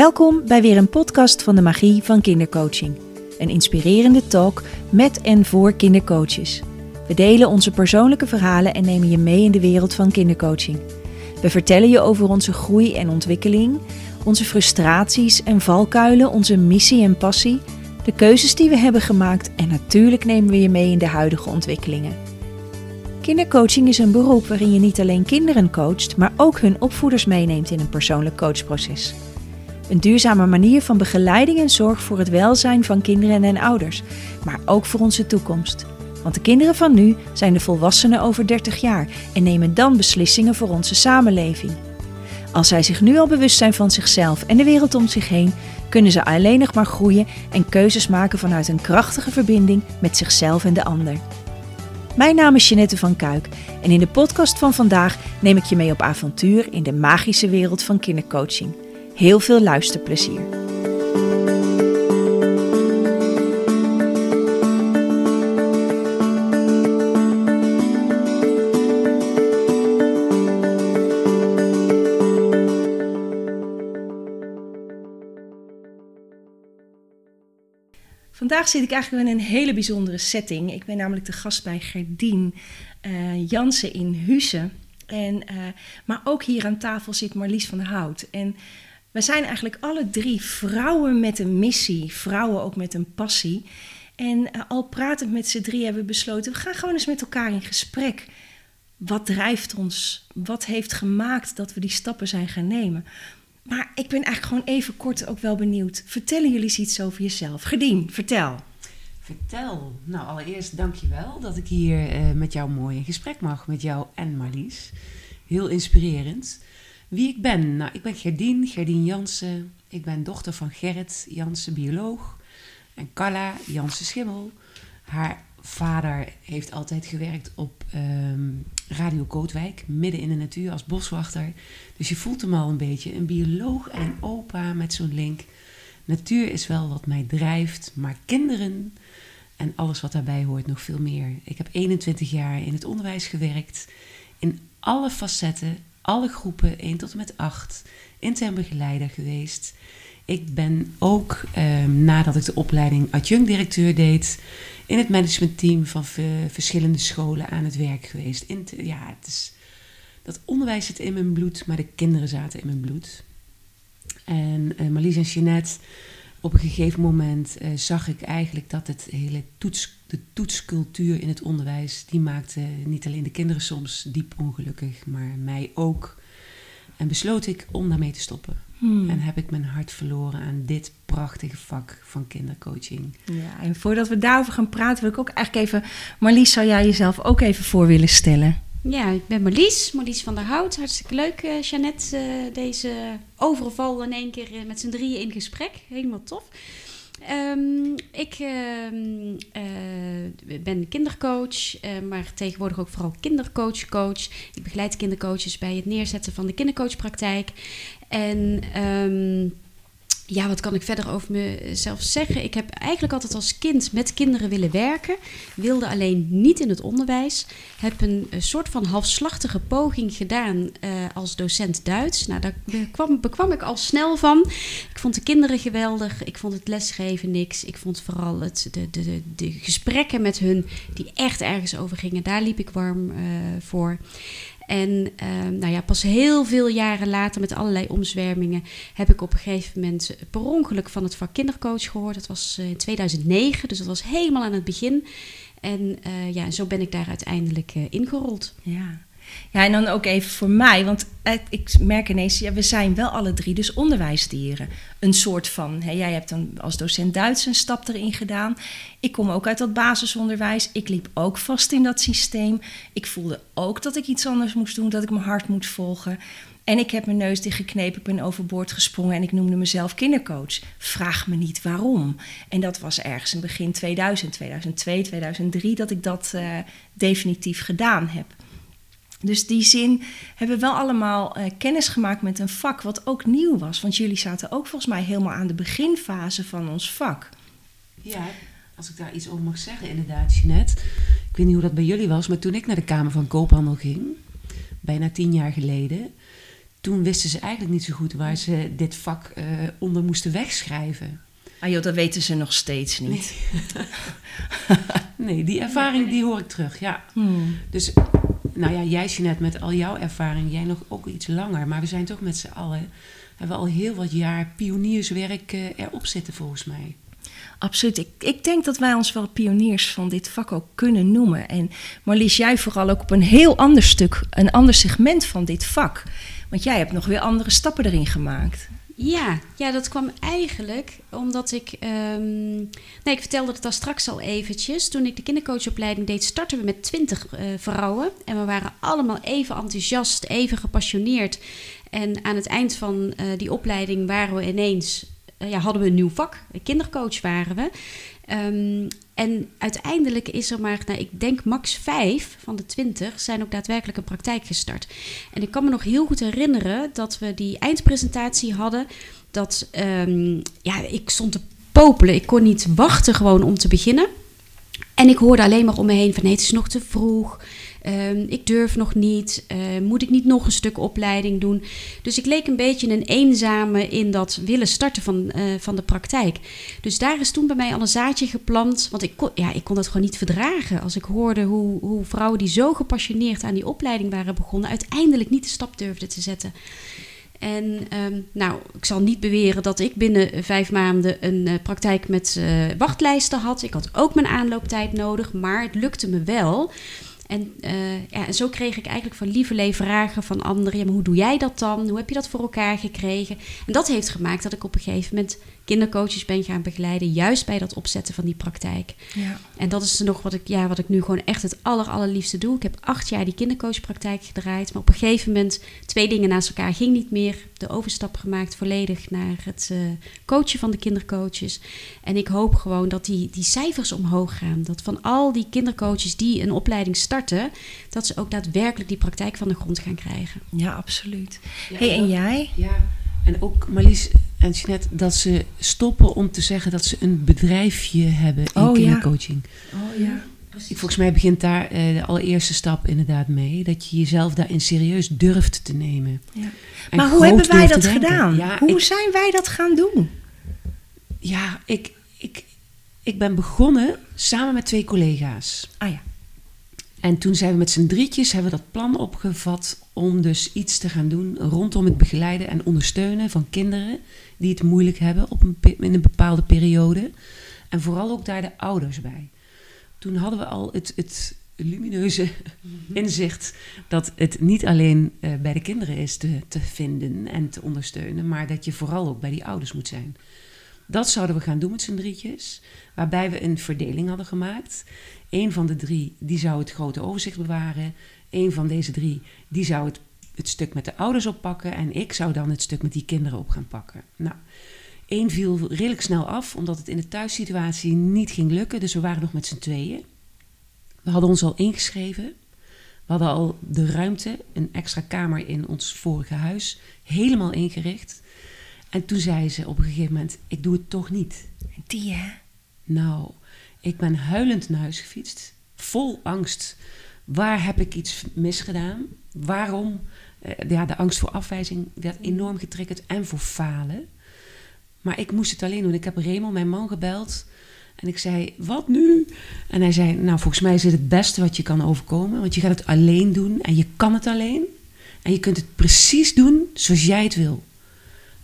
Welkom bij weer een podcast van de Magie van Kindercoaching. Een inspirerende talk met en voor kindercoaches. We delen onze persoonlijke verhalen en nemen je mee in de wereld van kindercoaching. We vertellen je over onze groei en ontwikkeling, onze frustraties en valkuilen, onze missie en passie, de keuzes die we hebben gemaakt en natuurlijk nemen we je mee in de huidige ontwikkelingen. Kindercoaching is een beroep waarin je niet alleen kinderen coacht, maar ook hun opvoeders meeneemt in een persoonlijk coachproces. Een duurzame manier van begeleiding en zorg voor het welzijn van kinderen en ouders, maar ook voor onze toekomst. Want de kinderen van nu zijn de volwassenen over 30 jaar en nemen dan beslissingen voor onze samenleving. Als zij zich nu al bewust zijn van zichzelf en de wereld om zich heen, kunnen ze alleen nog maar groeien en keuzes maken vanuit een krachtige verbinding met zichzelf en de ander. Mijn naam is Jeanette van Kuik en in de podcast van vandaag neem ik je mee op avontuur in de magische wereld van kindercoaching. Heel veel luisterplezier. Vandaag zit ik eigenlijk in een hele bijzondere setting. Ik ben namelijk de gast bij Gerdien uh, Jansen in Huizen. En, uh, maar ook hier aan tafel zit Marlies van der Hout. En we zijn eigenlijk alle drie vrouwen met een missie, vrouwen ook met een passie. En uh, al pratend met z'n drie hebben we besloten, we gaan gewoon eens met elkaar in gesprek. Wat drijft ons? Wat heeft gemaakt dat we die stappen zijn gaan nemen? Maar ik ben eigenlijk gewoon even kort ook wel benieuwd. Vertellen jullie iets over jezelf? Gedien, vertel. Vertel. Nou, allereerst dank je wel dat ik hier uh, met jou mooi in gesprek mag. Met jou en Marlies. Heel inspirerend. Wie ik ben? Nou, ik ben Gerdien, Gerdien Jansen. Ik ben dochter van Gerrit Jansen, bioloog. En Carla Jansen Schimmel. Haar vader heeft altijd gewerkt op um, Radio Kootwijk, midden in de natuur als boswachter. Dus je voelt hem al een beetje. Een bioloog en een opa met zo'n link. Natuur is wel wat mij drijft, maar kinderen en alles wat daarbij hoort nog veel meer. Ik heb 21 jaar in het onderwijs gewerkt, in alle facetten, alle groepen, 1 tot en met 8, intern begeleider geweest. Ik ben ook, eh, nadat ik de opleiding adjunct-directeur deed, in het managementteam van verschillende scholen aan het werk geweest. In ja, het is, dat onderwijs zit in mijn bloed, maar de kinderen zaten in mijn bloed. En uh, Marlies en Jeanette, op een gegeven moment uh, zag ik eigenlijk dat het hele toets, de toetscultuur in het onderwijs, die maakte niet alleen de kinderen soms diep ongelukkig, maar mij ook. En besloot ik om daarmee te stoppen. Hmm. En heb ik mijn hart verloren aan dit prachtige vak van kindercoaching. Ja, en voordat we daarover gaan praten, wil ik ook eigenlijk even... Marlies, zou jij jezelf ook even voor willen stellen? Ja, ik ben Marlies, Marlies van der Hout. Hartstikke leuk, uh, Jeannette, uh, deze overval in één keer uh, met z'n drieën in gesprek. Helemaal tof. Um, ik uh, ben kindercoach, maar tegenwoordig ook vooral kindercoach-coach. Ik begeleid kindercoaches bij het neerzetten van de kindercoachpraktijk. En um, ja, wat kan ik verder over mezelf zeggen? Ik heb eigenlijk altijd als kind met kinderen willen werken. Wilde alleen niet in het onderwijs. Heb een, soort van halfslachtige poging gedaan uh, als docent Duits. Nou, daar bekwam, ik al snel van. Ik vond de kinderen geweldig. Ik vond het lesgeven niks. Ik vond vooral het, de, de, de, de gesprekken met hun die echt ergens over gingen. Daar liep ik warm uh, voor. En uh, nou ja, pas heel veel jaren later, met allerlei omzwermingen, heb ik op een gegeven moment per ongeluk van het vak kindercoach gehoord. Dat was in 2009, dus dat was helemaal aan het begin. En uh, ja, zo ben ik daar uiteindelijk uh, ingerold. Ja. Ja, en dan ook even voor mij, want ik merk ineens, ja, we zijn wel alle drie dus onderwijsdieren. Een soort van, hè, jij hebt dan als docent Duits een stap erin gedaan. Ik kom ook uit dat basisonderwijs. Ik liep ook vast in dat systeem. Ik voelde ook dat ik iets anders moest doen, dat ik mijn hart moet volgen. En ik heb mijn neus dichtgeknepen, ik ben overboord gesprongen en ik noemde mezelf kindercoach. Vraag me niet waarom. En dat was ergens in begin 2000, 2002, 2003 dat ik dat uh, definitief gedaan heb. Dus die zin hebben we wel allemaal uh, kennis gemaakt met een vak wat ook nieuw was. Want jullie zaten ook volgens mij helemaal aan de beginfase van ons vak. Ja, als ik daar iets over mag zeggen, inderdaad, Jeanette. Ik weet niet hoe dat bij jullie was, maar toen ik naar de Kamer van Koophandel ging, bijna tien jaar geleden, toen wisten ze eigenlijk niet zo goed waar ze dit vak eh, onder moesten wegschrijven. Ah joh, dat weten ze nog steeds niet. Nee, die ervaring die hoor ik terug, ja. Hmm. Dus, nou ja, jij Jeanette, met al jouw ervaring, jij nog ook iets langer. Maar we zijn toch met z'n allen, hebben al heel wat jaar pionierswerk eh, erop zitten volgens mij. Absoluut. Ik, ik denk dat wij ons wel pioniers van dit vak ook kunnen noemen. En Marlies, jij vooral ook op een heel ander stuk, een ander segment van dit vak. Want jij hebt nog weer andere stappen erin gemaakt. Ja, ja, dat kwam eigenlijk omdat ik... ehm, nee, ik vertelde het daar straks al eventjes. Toen ik de kindercoachopleiding deed, startten we met twintig eh, vrouwen. En we waren allemaal even enthousiast, even gepassioneerd. En aan het eind van eh, die opleiding waren we ineens... eh, ja, hadden we een nieuw vak. Kindercoach waren we. Ehm, en uiteindelijk is er maar, nou, ik denk max vijf van de twintig zijn ook daadwerkelijk een praktijk gestart. En ik kan me nog heel goed herinneren dat we die eindpresentatie hadden. Dat, ehm, ja, ik stond te popelen. Ik kon niet wachten gewoon om te beginnen. En ik hoorde alleen maar om me heen van nee, het is nog te vroeg. Ehm, ik durf nog niet. Eh, moet ik niet nog een stuk opleiding doen? Dus ik leek een beetje een eenzame in dat willen starten van, eh, van de praktijk. Dus daar is toen bij mij al een zaadje geplant. Want ik kon, ja, ik kon dat gewoon niet verdragen. Als ik hoorde hoe, hoe vrouwen die zo gepassioneerd aan die opleiding waren begonnen, uiteindelijk niet de stap durfden te zetten. En ehm, nou, ik zal niet beweren dat ik binnen vijf maanden een eh, praktijk met eh, wachtlijsten had. Ik had ook mijn aanlooptijd nodig, maar het lukte me wel. En, eh, ja, en zo kreeg ik eigenlijk van lieverlee vragen van anderen. Ja, maar hoe doe jij dat dan? Hoe heb je dat voor elkaar gekregen? En dat heeft gemaakt dat ik op een gegeven moment kindercoaches ben gaan begeleiden. Juist bij dat opzetten van die praktijk. Ja. En dat is nog wat ik, ja, wat ik nu gewoon echt het aller, allerliefste doe. Ik heb acht jaar die kindercoachpraktijk gedraaid. Maar op een gegeven moment, twee dingen naast elkaar ging niet meer. De overstap gemaakt volledig naar het eh, coachen van de kindercoaches. En ik hoop gewoon dat die, die cijfers omhoog gaan. Dat van al die kindercoaches die een opleiding starten... dat ze ook daadwerkelijk die praktijk van de grond gaan krijgen. Ja, absoluut. Ja, hey, en jij? Ja, en ook Marlies en Jeanette, dat ze stoppen om te zeggen dat ze een bedrijfje hebben in Oh, ja. kindercoaching. Oh ja. Volgens mij begint daar eh, de allereerste stap inderdaad mee. Dat je jezelf daarin serieus durft te nemen. Ja. Maar hoe hebben wij dat gedaan? Ja, hoe ik, zijn wij dat gaan doen? ja ik, ik, ik ben begonnen samen met twee collega's. Ah ja. En toen zijn we met z'n drietjes hebben we dat plan opgevat om dus iets te gaan doen rondom het begeleiden en ondersteunen van kinderen die het moeilijk hebben op een, in een bepaalde periode. En vooral ook daar de ouders bij. Toen hadden we al het, het lumineuze inzicht dat het niet alleen eh, bij de kinderen is te, te vinden en te ondersteunen, maar dat je vooral ook bij die ouders moet zijn. Dat zouden we gaan doen met z'n drietjes, waarbij we een verdeling hadden gemaakt. Eén van de drie die zou het grote overzicht bewaren. Eén van deze drie die zou het, het stuk met de ouders oppakken. En ik zou dan het stuk met die kinderen op gaan pakken. Nou, één viel redelijk snel af, omdat het in de thuissituatie niet ging lukken. Dus we waren nog met z'n tweeën. We hadden ons al ingeschreven. We hadden al de ruimte, een extra kamer in ons vorige huis, helemaal ingericht. En toen zei ze op een gegeven moment: Ik doe het toch niet. Die hè? Nou, ik ben huilend naar huis gefietst, vol angst. Waar heb ik iets misgedaan? Waarom? Eh, ja, de angst voor afwijzing werd enorm getriggerd en voor falen. Maar ik moest het alleen doen. Ik heb Raymond, mijn man, gebeld. En ik zei, wat nu? En hij zei, nou, volgens mij is het het beste wat je kan overkomen. Want je gaat het alleen doen en je kan het alleen. En je kunt het precies doen zoals jij het wil.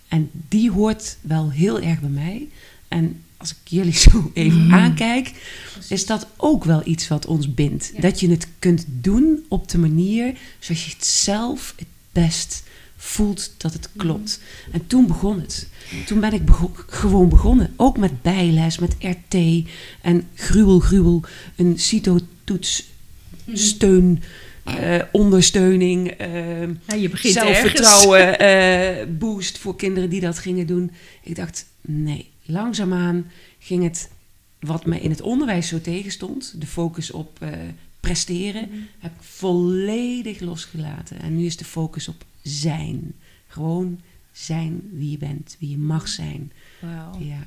En die hoort wel heel erg bij mij. En als ik jullie zo even aankijk, is dat ook wel iets wat ons bindt. Ja. Dat je het kunt doen op de manier zoals je het zelf het best voelt dat het klopt. En toen begon het. Toen ben ik bego- gewoon begonnen. Ook met bijles, met RT en gruwel, gruwel. Een CITO-toets, steun, eh, ondersteuning. eh, Ja, je begint zelfvertrouwen eh, boost voor kinderen die dat gingen doen. Ik dacht, nee, langzaamaan ging het wat me in het onderwijs zo tegenstond, de focus op eh, presteren, heb ik volledig losgelaten. En nu is de focus op zijn. Gewoon zijn wie je bent, wie je mag zijn. Ja.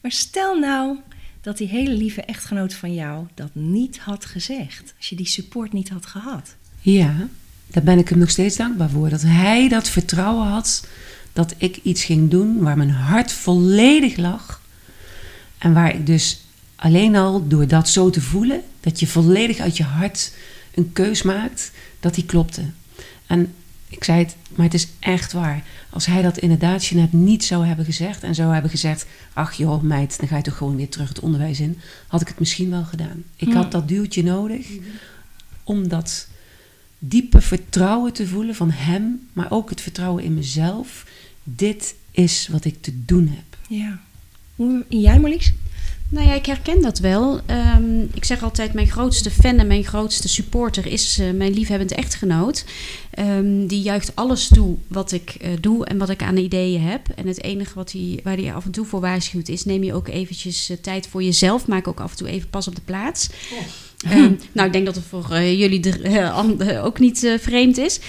Maar stel nou dat die hele lieve echtgenoot van jou dat niet had gezegd. Als je die support niet had gehad. Ja, daar ben ik hem nog steeds dankbaar voor. Dat hij dat vertrouwen had dat ik iets ging doen waar mijn hart volledig lag. En waar ik dus alleen al door dat zo te voelen, dat je volledig uit je hart een keus maakt, dat die klopte. En ik zei het, maar het is echt waar. Als hij dat inderdaad net niet zou hebben gezegd en zou hebben gezegd: Ach joh, meid, dan ga je toch gewoon weer terug het onderwijs in, had ik het misschien wel gedaan. Ik had dat duwtje nodig om dat diepe vertrouwen te voelen van hem, maar ook het vertrouwen in mezelf. Dit is wat ik te doen heb. Ja. Hoe, jij Marlies? Nou ja, ik herken dat wel. Ehm, ik zeg altijd, mijn grootste fan en mijn grootste supporter is uh, mijn liefhebbende echtgenoot. Um, die juicht alles toe wat ik uh, doe en wat ik aan ideeën heb. En het enige wat hij, waar hij af en toe voor waarschuwt is... neem je ook eventjes uh, tijd voor jezelf. Maak ook af en toe even pas op de plaats. Oh. Um, nou, ik denk dat het voor jullie ook niet vreemd is.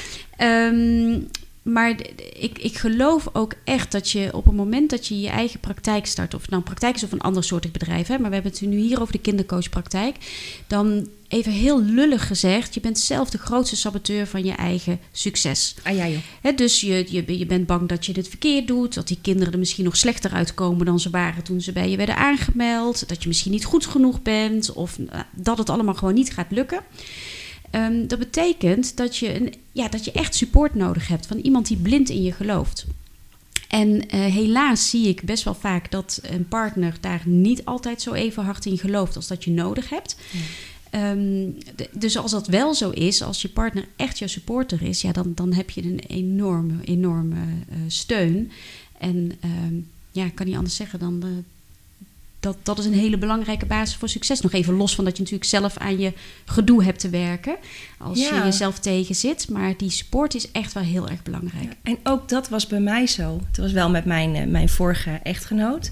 Maar ik, ik geloof ook echt dat je op het moment dat je je eigen praktijk start, of het nou een praktijk is of een ander soort bedrijf, hè, maar we hebben het nu hier over de kindercoachpraktijk, dan even heel lullig gezegd, je bent zelf de grootste saboteur van je eigen succes. Ah ja, joh. Hè, dus je, je, je bent bang dat je dit verkeerd doet, dat die kinderen er misschien nog slechter uitkomen dan ze waren toen ze bij je werden aangemeld, dat je misschien niet goed genoeg bent, of uh, dat het allemaal gewoon niet gaat lukken. Um, dat betekent dat je, een, ja, dat je echt support nodig hebt van iemand die blind in je gelooft. En uh, helaas zie ik best wel vaak dat een partner daar niet altijd zo even hard in gelooft als dat je nodig hebt. Ja. Um, de, dus als dat wel zo is, als je partner echt jouw supporter is, ja, dan, dan heb je een enorme, enorme uh, steun. En um, ja, ik kan niet anders zeggen dan, uh, dat, dat is een hele belangrijke basis voor succes. Nog even los van dat je natuurlijk zelf aan je gedoe hebt te werken. Als ja. je jezelf tegen zit. Maar die support is echt wel heel erg belangrijk. Ja, en ook dat was bij mij zo. Het was wel met mijn, uh, mijn vorige echtgenoot.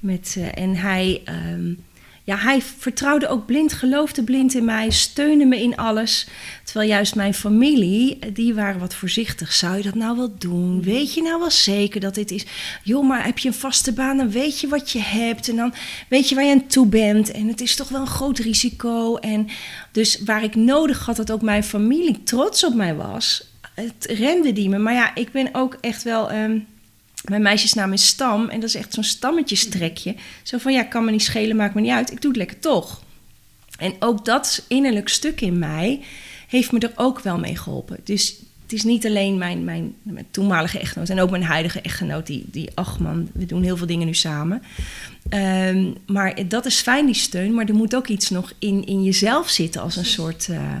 Met, uh, en hij, um, ja, hij vertrouwde ook blind, geloofde blind in mij, steunde me in alles. Terwijl juist mijn familie, die waren wat voorzichtig. Zou je dat nou wel doen? Weet je nou wel zeker dat dit is? Joh, maar heb je een vaste baan, dan weet je wat je hebt. En dan weet je waar je aan toe bent. En het is toch wel een groot risico. En dus waar ik nodig had dat ook mijn familie trots op mij was, het rende die me. Maar ja, ik ben ook echt wel... Um, mijn meisjesnaam is Stam en dat is echt zo'n stammetjestrekje. Zo van, ja, kan me niet schelen, maakt me niet uit. Ik doe het lekker toch. En ook dat innerlijk stuk in mij heeft me er ook wel mee geholpen. Dus het is niet alleen mijn, mijn, mijn toenmalige echtgenoot en ook mijn huidige echtgenoot, die, die, ach man, we doen heel veel dingen nu samen. Um, maar dat is fijn, die steun, maar er moet ook iets nog in, in jezelf zitten als een soort, uh,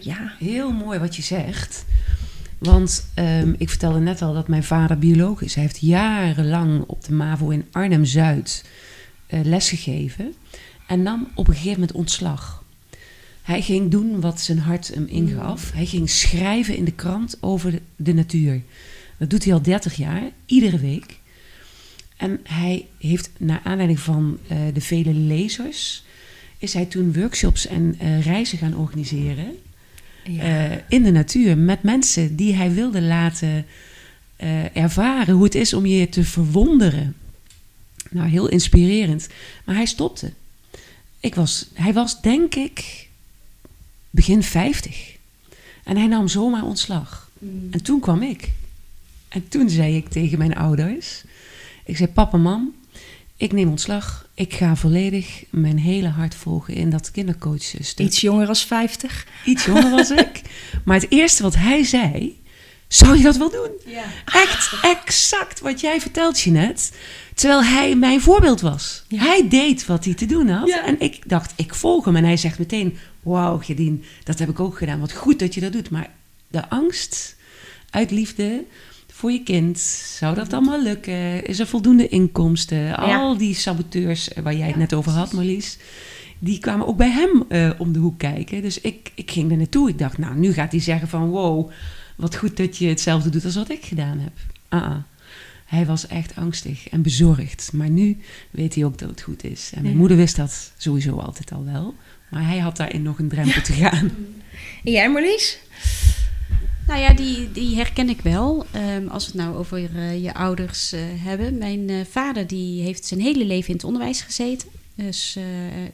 ja. Heel mooi wat je zegt. Want um, ik vertelde net al dat mijn vader bioloog is. Hij heeft jarenlang op de MAVO in Arnhem-Zuid uh, lesgegeven. En nam op een gegeven moment ontslag. Hij ging doen wat zijn hart hem ingaf. Hij ging schrijven in de krant over de, de natuur. Dat doet hij al 30 jaar, iedere week. En hij heeft, naar aanleiding van uh, de vele lezers, is hij toen workshops en uh, reizen gaan organiseren. Ja. Uh, in de natuur met mensen die hij wilde laten ervaren hoe het is om je te verwonderen. Nou, heel inspirerend. Maar hij stopte. Ik was, hij was, denk ik, begin 50. En hij nam zomaar ontslag. Mm. En toen kwam ik. En toen zei ik tegen mijn ouders: Ik zei, papa, mam, ik neem ontslag. Ik ga volledig mijn hele hart volgen in dat kindercoachstuk. Iets jonger als 50? Iets jonger was ik. Maar het eerste wat hij zei, zou je dat wel doen? Ja. Echt exact wat jij vertelt, Jeanette. Terwijl hij mijn voorbeeld was. Ja. Hij deed wat hij te doen had. Ja. En ik dacht, ik volg hem. En hij zegt meteen, wauw, Gedien, dat heb ik ook gedaan. Wat goed dat je dat doet. Maar de angst uit liefde voor je kind, zou dat allemaal lukken? Is er voldoende inkomsten? Al die saboteurs waar jij het net over had, Marlies die kwamen ook bij hem uh, om de hoek kijken. Dus ik, ik ging er naartoe. Ik dacht, nou, nu gaat hij zeggen van... wow, wat goed dat je hetzelfde doet als wat ik gedaan heb. Uh -uh. Hij was echt angstig en bezorgd. Maar nu weet hij ook dat het goed is. En mijn ja. moeder wist dat sowieso altijd al wel. Maar hij had daarin nog een drempel te gaan. En jij, Marlies? Nou ja, die, die herken ik wel. Um, als we het nou over uh, je ouders uh, hebben. Mijn uh, vader die heeft zijn hele leven in het onderwijs gezeten. Dus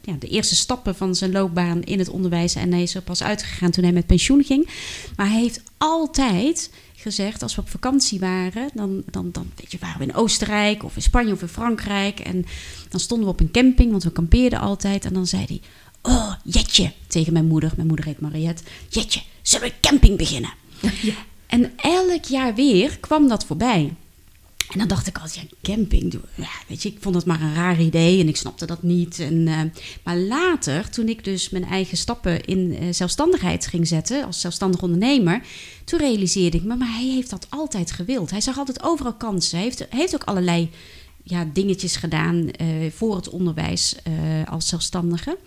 ja, de eerste stappen van zijn loopbaan in het onderwijs. En hij is er pas uitgegaan toen hij met pensioen ging. Maar hij heeft altijd gezegd, als we op vakantie waren, dan, dan, dan weet je, waren we in Oostenrijk of in Spanje of in Frankrijk. En dan stonden we op een camping, want we kampeerden altijd. En dan zei hij, oh, Jetje, tegen mijn moeder. Mijn moeder heet Mariette. Jetje, zullen we camping beginnen? Ja. En elk jaar weer kwam dat voorbij. En dan dacht ik altijd, ja, camping, ja, weet je, ik vond dat maar een raar idee en ik snapte dat niet. En, uh, maar later, toen ik dus mijn eigen stappen in uh, zelfstandigheid ging zetten, als zelfstandig ondernemer, toen realiseerde ik me, maar hij heeft dat altijd gewild. Hij zag altijd overal kansen. Hij heeft, heeft ook allerlei ja, dingetjes gedaan uh, voor het onderwijs als zelfstandige.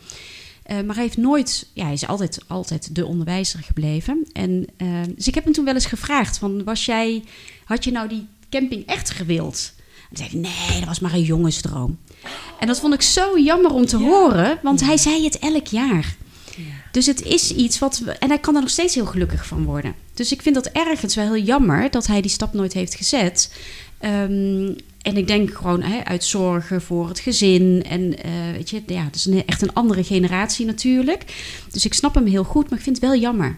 Maar hij heeft nooit, ja, hij is altijd, altijd de onderwijzer gebleven. En, dus ik heb hem toen wel eens gevraagd: van, was jij, had je nou die camping echt gewild? En zei hij, nee, dat was maar een jongensdroom. En dat vond ik zo jammer om te horen, want hij zei het elk jaar. Ja. Dus het is iets wat. En hij kan er nog steeds heel gelukkig van worden. Dus ik vind dat ergens wel heel jammer dat hij die stap nooit heeft gezet. Um, en ik denk gewoon hè, uit zorgen voor het gezin. En uh, weet je, ja, dat is echt een andere generatie natuurlijk. Dus ik snap hem heel goed, maar ik vind het wel jammer.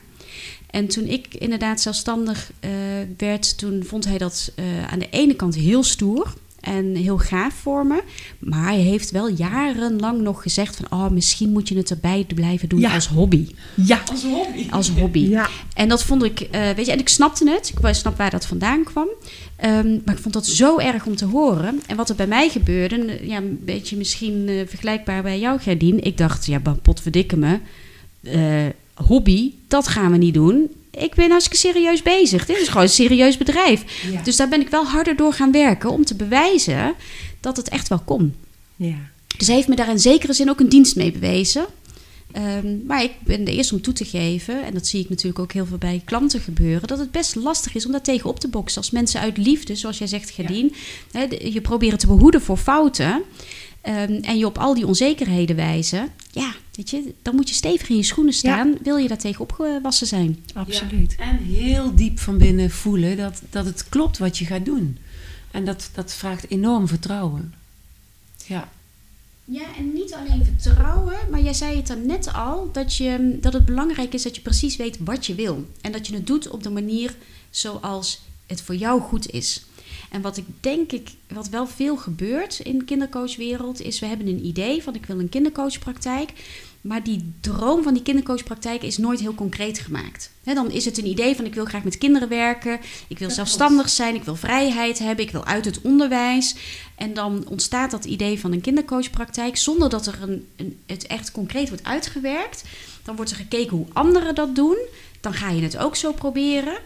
En toen ik inderdaad zelfstandig uh, werd, toen vond hij dat uh, aan de ene kant heel stoer en heel gaaf voor me. Maar hij heeft wel jarenlang nog gezegd van... oh, misschien moet je het erbij blijven doen als hobby. Ja, als hobby. Als hobby. Ja. En dat vond ik... Uh, weet je, en ik snapte het. Ik snap waar dat vandaan kwam. Um, maar ik vond dat zo erg om te horen. En wat er bij mij gebeurde... ja, een beetje misschien uh, vergelijkbaar bij jou, Gerdien. Ik dacht, ja, potverdikke me... Uh, hobby, dat gaan we niet doen. Ik ben hartstikke serieus bezig. Dit is gewoon een serieus bedrijf. Dus daar ben ik wel harder door gaan werken om te bewijzen dat het echt wel kon. Ja. Dus hij heeft me daar in zekere zin ook een dienst mee bewezen. Um, maar ik ben de eerste om toe te geven, en dat zie ik natuurlijk ook heel veel bij klanten gebeuren, dat het best lastig is om daar tegen op te boksen. Als mensen uit liefde, zoals jij zegt, Gedien, ja. je proberen te behoeden voor fouten. Um, en je op al die onzekerheden wijzen, ja, weet je, dan moet je stevig in je schoenen staan. Wil je daar tegen opgewassen zijn? Absoluut. Ja, en heel diep van binnen voelen dat, dat het klopt wat je gaat doen. En dat, dat vraagt enorm vertrouwen. Ja. Ja, en niet alleen vertrouwen, maar jij zei het dan net al, dat, je, dat het belangrijk is dat je precies weet wat je wil. En dat je het doet op de manier zoals het voor jou goed is. En wat ik denk ik, wat wel veel gebeurt in de kindercoachwereld, is we hebben een idee van ik wil een kindercoachpraktijk. Maar die droom van die kindercoachpraktijk is nooit heel concreet gemaakt. dan is het een idee van ik wil graag met kinderen werken, ik wil zelfstandig zijn, ik wil vrijheid hebben, ik wil uit het onderwijs. En dan ontstaat dat idee van een kindercoachpraktijk zonder dat er een, een, het echt concreet wordt uitgewerkt. Dan wordt er gekeken hoe anderen dat doen. Dan ga je het ook zo proberen.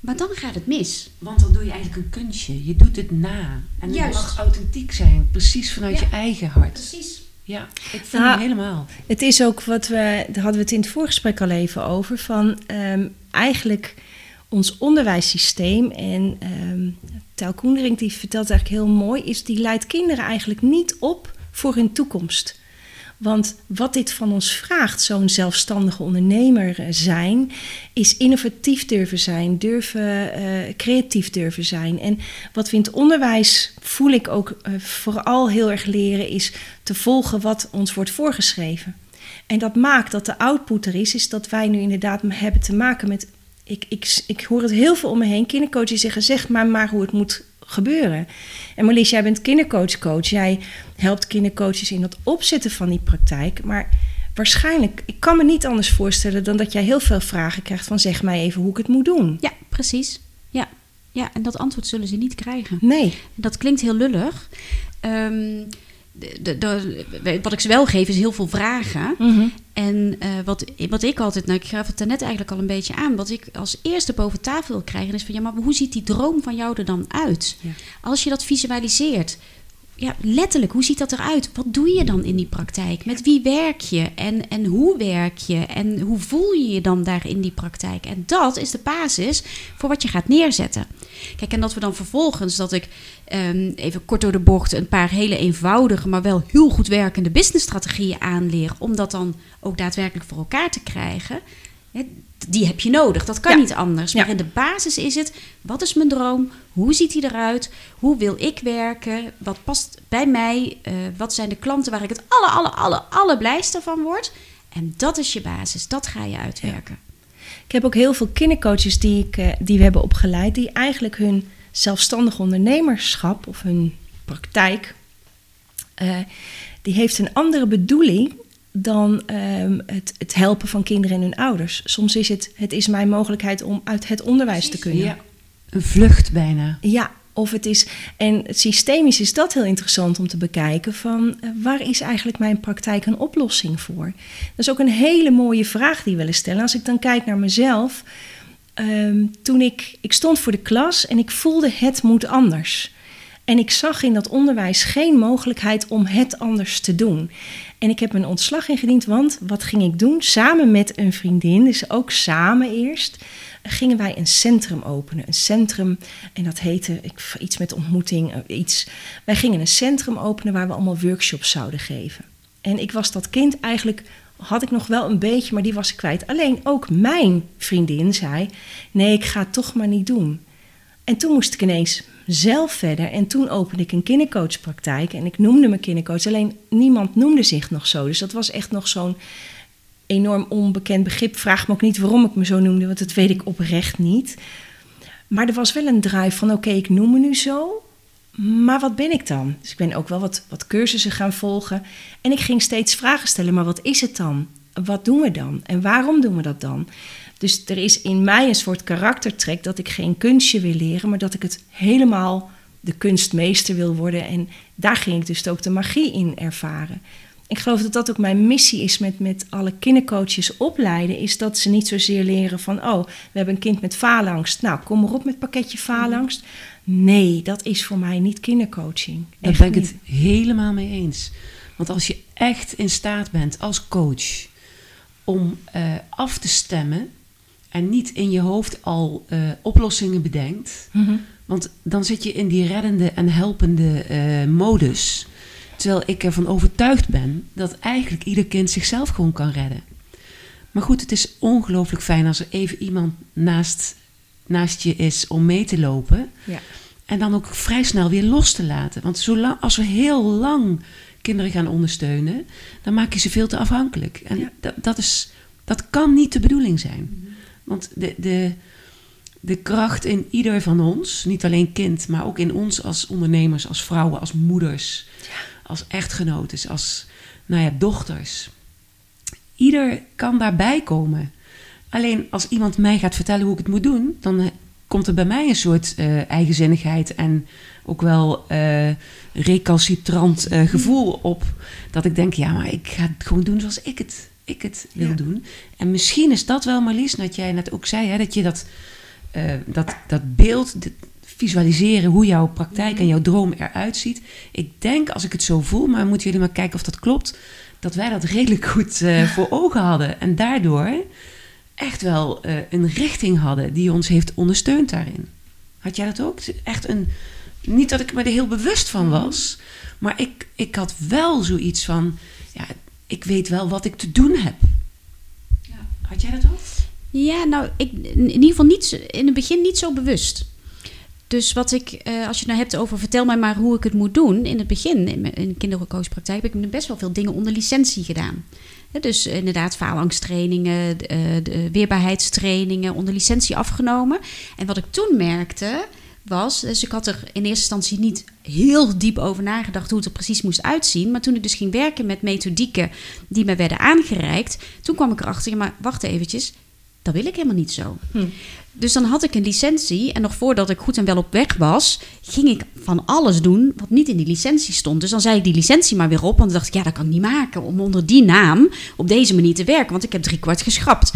Maar dan gaat het mis. Want dan doe je eigenlijk een kunstje. Je doet het na. En het mag authentiek zijn. Precies vanuit je eigen hart. Precies. Ja, ik vind nou, helemaal. Het is ook wat we, daar hadden we het in het voorgesprek al even over, van um, eigenlijk ons onderwijssysteem en um, Tel Koendering die vertelt eigenlijk heel mooi, is die leidt kinderen eigenlijk niet op voor hun toekomst. Want wat dit van ons vraagt, zo'n zelfstandige ondernemer zijn, is innovatief durven zijn, durven, uh, creatief durven zijn. En wat we in het onderwijs, voel ik ook uh, vooral heel erg leren, is te volgen wat ons wordt voorgeschreven. En dat maakt dat de output er is, is dat wij nu inderdaad hebben te maken met. Ik, ik, ik hoor het heel veel om me heen. Kindercoaches zeggen: zeg maar maar hoe het moet gebeuren. En Marlies, jij bent kindercoach-coach. Jij helpt kindercoaches in het opzetten van die praktijk. Maar waarschijnlijk, ik kan me niet anders voorstellen dan dat jij heel veel vragen krijgt van zeg mij even hoe ik het moet doen. Ja, precies. Ja, ja en dat antwoord zullen ze niet krijgen. Nee. Dat klinkt heel lullig. Um, de, de, wat ik ze wel geef is heel veel vragen. Mhm. En uh, wat, wat ik altijd, nou ik gaf het net eigenlijk al een beetje aan. Wat ik als eerste boven tafel wil krijgen is van ja, maar hoe ziet die droom van jou er dan uit? Ja. Als je dat visualiseert, ja, letterlijk, hoe ziet dat eruit? Wat doe je dan in die praktijk? Met wie werk je? En, en hoe werk je? En hoe voel je je dan daar in die praktijk? En dat is de basis voor wat je gaat neerzetten. Kijk, en dat we dan vervolgens, dat ik um, even kort door de bocht een paar hele eenvoudige, maar wel heel goed werkende businessstrategieën aanleer, om dat dan ook daadwerkelijk voor elkaar te krijgen. Die heb je nodig. Dat kan Ja. niet anders. Maar Ja. in de basis is het, wat is mijn droom? Hoe ziet hij eruit? Hoe wil ik werken? Wat past bij mij? Eh, wat zijn de klanten waar ik het alle, alle, alle, alle blijste van word? En dat is je basis. Dat ga je uitwerken. Ik heb ook heel veel kindercoaches die, ik, eh, die we hebben opgeleid, die eigenlijk hun zelfstandig ondernemerschap of hun praktijk, eh, die heeft een andere bedoeling dan ehm, het, het helpen van kinderen en hun ouders. Soms is het, het is mijn mogelijkheid om uit het onderwijs te kunnen. Ja, een vlucht bijna. Ja, of het is. En systemisch is dat heel interessant om te bekijken: van eh, waar is eigenlijk mijn praktijk een oplossing voor? Dat is ook een hele mooie vraag die we willen stellen. Als ik dan kijk naar mezelf. ehm, toen ik, ik stond voor de klas en ik voelde het moet anders. En ik zag in dat onderwijs geen mogelijkheid om het anders te doen. En ik heb een ontslag ingediend, want wat ging ik doen? Samen met een vriendin, dus ook samen eerst, gingen wij een centrum openen. Een centrum, en dat heette ik, iets met ontmoeting, eh, iets. Wij gingen een centrum openen waar we allemaal workshops zouden geven. En ik was dat kind eigenlijk, had ik nog wel een beetje, maar die was ik kwijt. Alleen ook mijn vriendin zei, nee, ik ga het toch maar niet doen. En toen moest ik ineens zelf verder. En toen opende ik een kindercoachpraktijk. En ik noemde me kindercoach. Alleen niemand noemde zich nog zo. Dus dat was echt nog zo'n enorm onbekend begrip. Vraag me ook niet waarom ik me zo noemde, want dat weet ik oprecht niet. Maar er was wel een drive van: oké, ik noem me nu zo. Maar wat ben ik dan? Dus ik ben ook wel wat, wat cursussen gaan volgen. En ik ging steeds vragen stellen: maar wat is het dan? Wat doen we dan? En waarom doen we dat dan? Dus er is in mij een soort karaktertrek dat ik geen kunstje wil leren, maar dat ik het helemaal de kunstmeester wil worden. En daar ging ik dus ook de magie in ervaren. Ik geloof dat dat ook mijn missie is met, met alle kindercoaches opleiden. Is dat ze niet zozeer leren van, oh, we hebben een kind met faalangst. Nou, kom maar op met pakketje faalangst. Nee, dat is voor mij niet kindercoaching. Daar ben ik niet. het helemaal mee eens. Want als je echt in staat bent als coach om eh, af te stemmen en niet in je hoofd al eh, oplossingen bedenkt, Mhm. want dan zit je in die reddende en helpende eh, modus. Terwijl ik ervan overtuigd ben dat eigenlijk ieder kind zichzelf gewoon kan redden. Maar goed, het is ongelooflijk fijn als er even iemand naast, naast je is om mee te lopen. Ja. En dan ook vrij snel weer los te laten. Want zolang, als we heel lang kinderen gaan ondersteunen, dan maak je ze veel te afhankelijk. En Ja. dat, dat, is, dat kan niet de bedoeling zijn. Want de, de, de kracht in ieder van ons, niet alleen kind, maar ook in ons als ondernemers, als vrouwen, als moeders, als echtgenotes, als nou ja, dochters. Ieder kan daarbij komen. Alleen als iemand mij gaat vertellen hoe ik het moet doen, dan eh, komt er bij mij een soort eh, eigenzinnigheid en ook wel eh recalcitrant gevoel op. Dat ik denk, ja, maar ik ga het gewoon doen zoals ik het, ik het wil Ja. doen. En misschien is dat wel, Marlies, dat jij net ook zei, hè, dat je dat, eh, dat, dat beeld, visualiseren hoe jouw praktijk en jouw droom eruit ziet. Ik denk, als ik het zo voel, maar moeten jullie maar kijken of dat klopt, dat wij dat redelijk goed eh, voor ogen hadden. En daardoor echt wel eh, een richting hadden die ons heeft ondersteund daarin. Had jij dat ook? Echt een. Niet dat ik me er heel bewust van was, maar ik, ik had wel zoiets van: ja, ik weet wel wat ik te doen heb. Had jij dat ook? Ja, nou, ik, in ieder geval niet, in het begin niet zo bewust. Dus wat ik, eh, als je het nou hebt over vertel mij maar hoe ik het moet doen. In het begin, in mijn in de kindercoachpraktijk, heb ik best wel veel dingen onder licentie gedaan. Hè, dus inderdaad, faalangsttrainingen, eh, de weerbaarheidstrainingen onder licentie afgenomen. En wat ik toen merkte was, dus ik had er in eerste instantie niet heel diep over nagedacht hoe het er precies moest uitzien. Maar toen ik dus ging werken met methodieken die me werden aangereikt, toen kwam ik erachter, maar wacht eventjes, dat wil ik helemaal niet zo. Hm. Dus dan had ik een licentie en nog voordat ik goed en wel op weg was, ging ik van alles doen wat niet in die licentie stond. Dus dan zei ik die licentie maar weer op, want dan dacht ik, ja, dat kan ik niet maken om onder die naam op deze manier te werken, want ik heb driekwart geschrapt.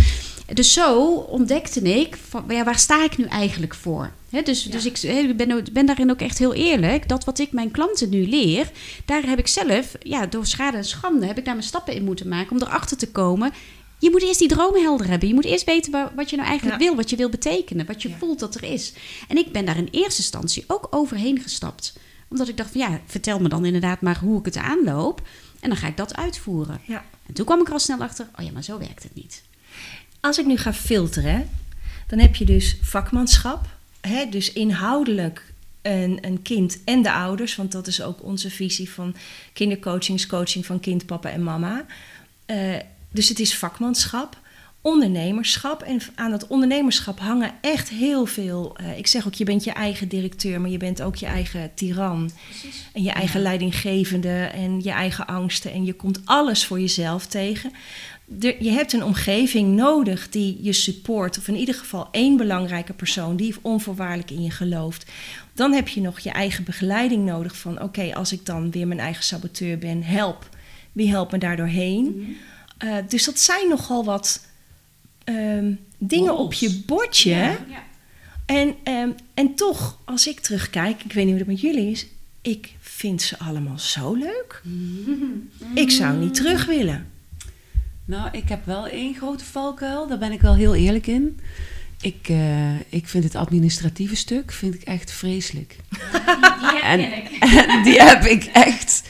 Dus zo ontdekte ik, van, ja, waar sta ik nu eigenlijk voor? Hè, dus dus ik, ben, ben daarin ook echt heel eerlijk. Dat wat ik mijn klanten nu leer, daar heb ik zelf, ja, door schade en schande, heb ik daar mijn stappen in moeten maken om erachter te komen. Je moet eerst die dromen helder hebben. Je moet eerst weten wa- wat je nou eigenlijk Ja. wil, wat je wil betekenen, wat je Ja. voelt dat er is. En ik ben daar in eerste instantie ook overheen gestapt. Omdat ik dacht van ja, vertel me dan inderdaad maar hoe ik het aanloop. En dan ga ik dat uitvoeren. Ja. En toen kwam ik er al snel achter, oh ja, maar zo werkt het niet. als ik nu ga filteren, dan heb je dus vakmanschap. Hè, dus inhoudelijk een, een kind en de ouders, want dat is ook onze visie van kindercoaching, coaching van kind, papa en mama. Eh, dus het is vakmanschap, ondernemerschap. En aan dat ondernemerschap hangen echt heel veel. eh, ik zeg ook, je bent je eigen directeur, maar je bent ook je eigen tiran. En je eigen leidinggevende en je eigen angsten. En je komt alles voor jezelf tegen. Je hebt een omgeving nodig die je support. Of in ieder geval één belangrijke persoon die onvoorwaardelijk in je gelooft. Dan heb je nog je eigen begeleiding nodig van... oké, als ik dan weer mijn eigen saboteur ben, help. Wie helpt me daar doorheen? Eh, dus dat zijn nogal wat ehm, dingen op je bordje. Ja. En, ehm, en toch, als ik terugkijk, ik weet niet hoe het met jullie is... ik vind ze allemaal zo leuk. Ik zou niet terug willen. Nou, ik heb wel één grote valkuil. Daar ben ik wel heel eerlijk in. Ik, eh, ik vind het administratieve stuk vind ik echt vreselijk. En, en die heb ik echt.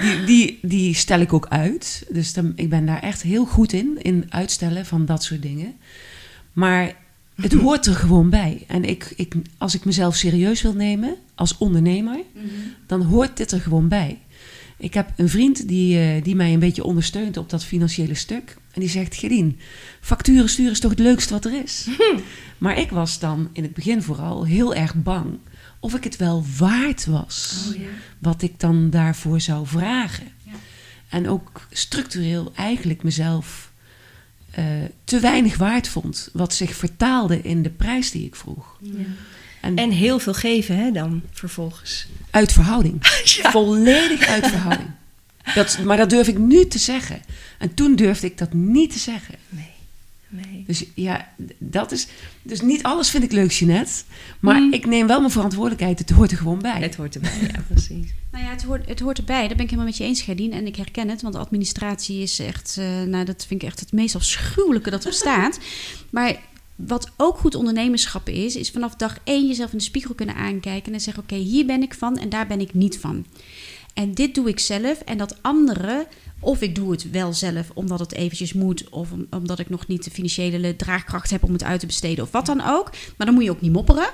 Die, die, die stel ik ook uit. Dus dan, ik ben daar echt heel goed in. In uitstellen van dat soort dingen. Maar het hoort er gewoon bij. En ik, ik, als ik mezelf serieus wil nemen als ondernemer, dan hoort dit er gewoon bij. Ik heb een vriend die, eh, die mij een beetje ondersteunt op dat financiële stuk. En die zegt: Gerien, facturen sturen is toch het leukste wat er is? Maar ik was dan in het begin vooral heel erg bang of ik het wel waard was. Wat ik dan daarvoor zou vragen. Ja. En ook structureel eigenlijk mezelf eh, te weinig waard vond. Wat zich vertaalde in de prijs die ik vroeg. En, En heel veel geven, hè, dan vervolgens. uit verhouding. Volledig uit verhouding. Dat, maar dat durf ik nu te zeggen. En toen durfde ik dat niet te zeggen. Nee, nee. Dus ja, dat is. Dus niet alles vind ik leuk, Jeanette. Maar Mm. ik neem wel mijn verantwoordelijkheid. Het hoort er gewoon bij. Het hoort erbij, ja, precies. Nou ja, het hoort, het hoort erbij. Daar ben ik helemaal met je eens, Gerdien. En ik herken het, want administratie is echt... eh, nou, dat vind ik echt het meest afschuwelijke dat er bestaat. maar wat ook goed ondernemerschap is... is vanaf dag één jezelf in de spiegel kunnen aankijken... en zeggen, oké, hier ben ik van en daar ben ik niet van. En dit doe ik zelf. En dat andere... Of ik doe het wel zelf omdat het eventjes moet... of om- omdat ik nog niet de financiële draagkracht heb om het uit te besteden... of wat dan ook. Maar dan moet je ook niet mopperen.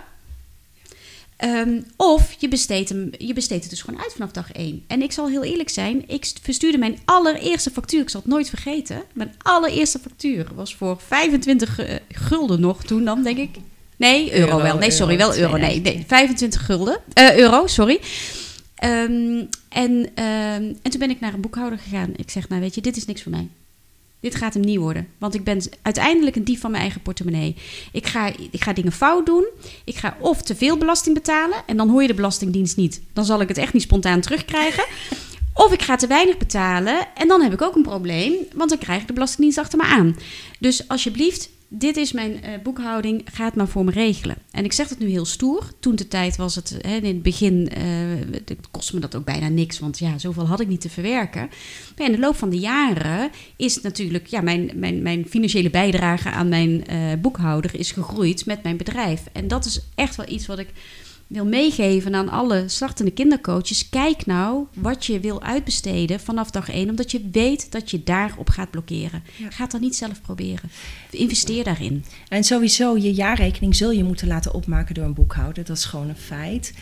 Ehm, of je besteedt, hem, je besteedt het dus gewoon uit vanaf dag één. En ik zal heel eerlijk zijn, ik st- verstuurde mijn allereerste factuur, ik zal het nooit vergeten. Mijn allereerste factuur was voor 25 eh, gulden nog toen dan, denk ik. Nee, euro, Euro, wel. Nee, sorry, wel euro. Nee, 2000. nee 25 gulden. Eh, euro, sorry. Ehm, en, ehm, en toen ben ik naar een boekhouder gegaan. Ik zeg, nou weet je, dit is niks voor mij. Dit gaat hem niet worden. Want ik ben uiteindelijk een dief van mijn eigen portemonnee. Ik ga, ik ga dingen fout doen. Ik ga of te veel belasting betalen. En dan hoor je de Belastingdienst niet. Dan zal ik het echt niet spontaan terugkrijgen. Of ik ga te weinig betalen. En dan heb ik ook een probleem. Want dan krijg ik de Belastingdienst achter me aan. Dus alsjeblieft, dit is mijn eh, boekhouding. Ga het maar voor me regelen. En ik zeg het nu heel stoer. Toen de tijd was het, hè, in het begin, eh, het kostte me dat ook bijna niks. Want ja, zoveel had ik niet te verwerken. Maar in de loop van de jaren is natuurlijk, ja, mijn, mijn, mijn financiële bijdrage aan mijn eh, boekhouder is gegroeid met mijn bedrijf. En dat is echt wel iets wat ik wil meegeven aan alle startende kindercoaches. Kijk nou wat je wil uitbesteden vanaf dag 1, omdat je weet dat je daarop gaat blokkeren. Ja. Ga het dan niet zelf proberen. Investeer daarin. En sowieso, je jaarrekening zul je moeten laten opmaken door een boekhouder. Dat is gewoon een feit.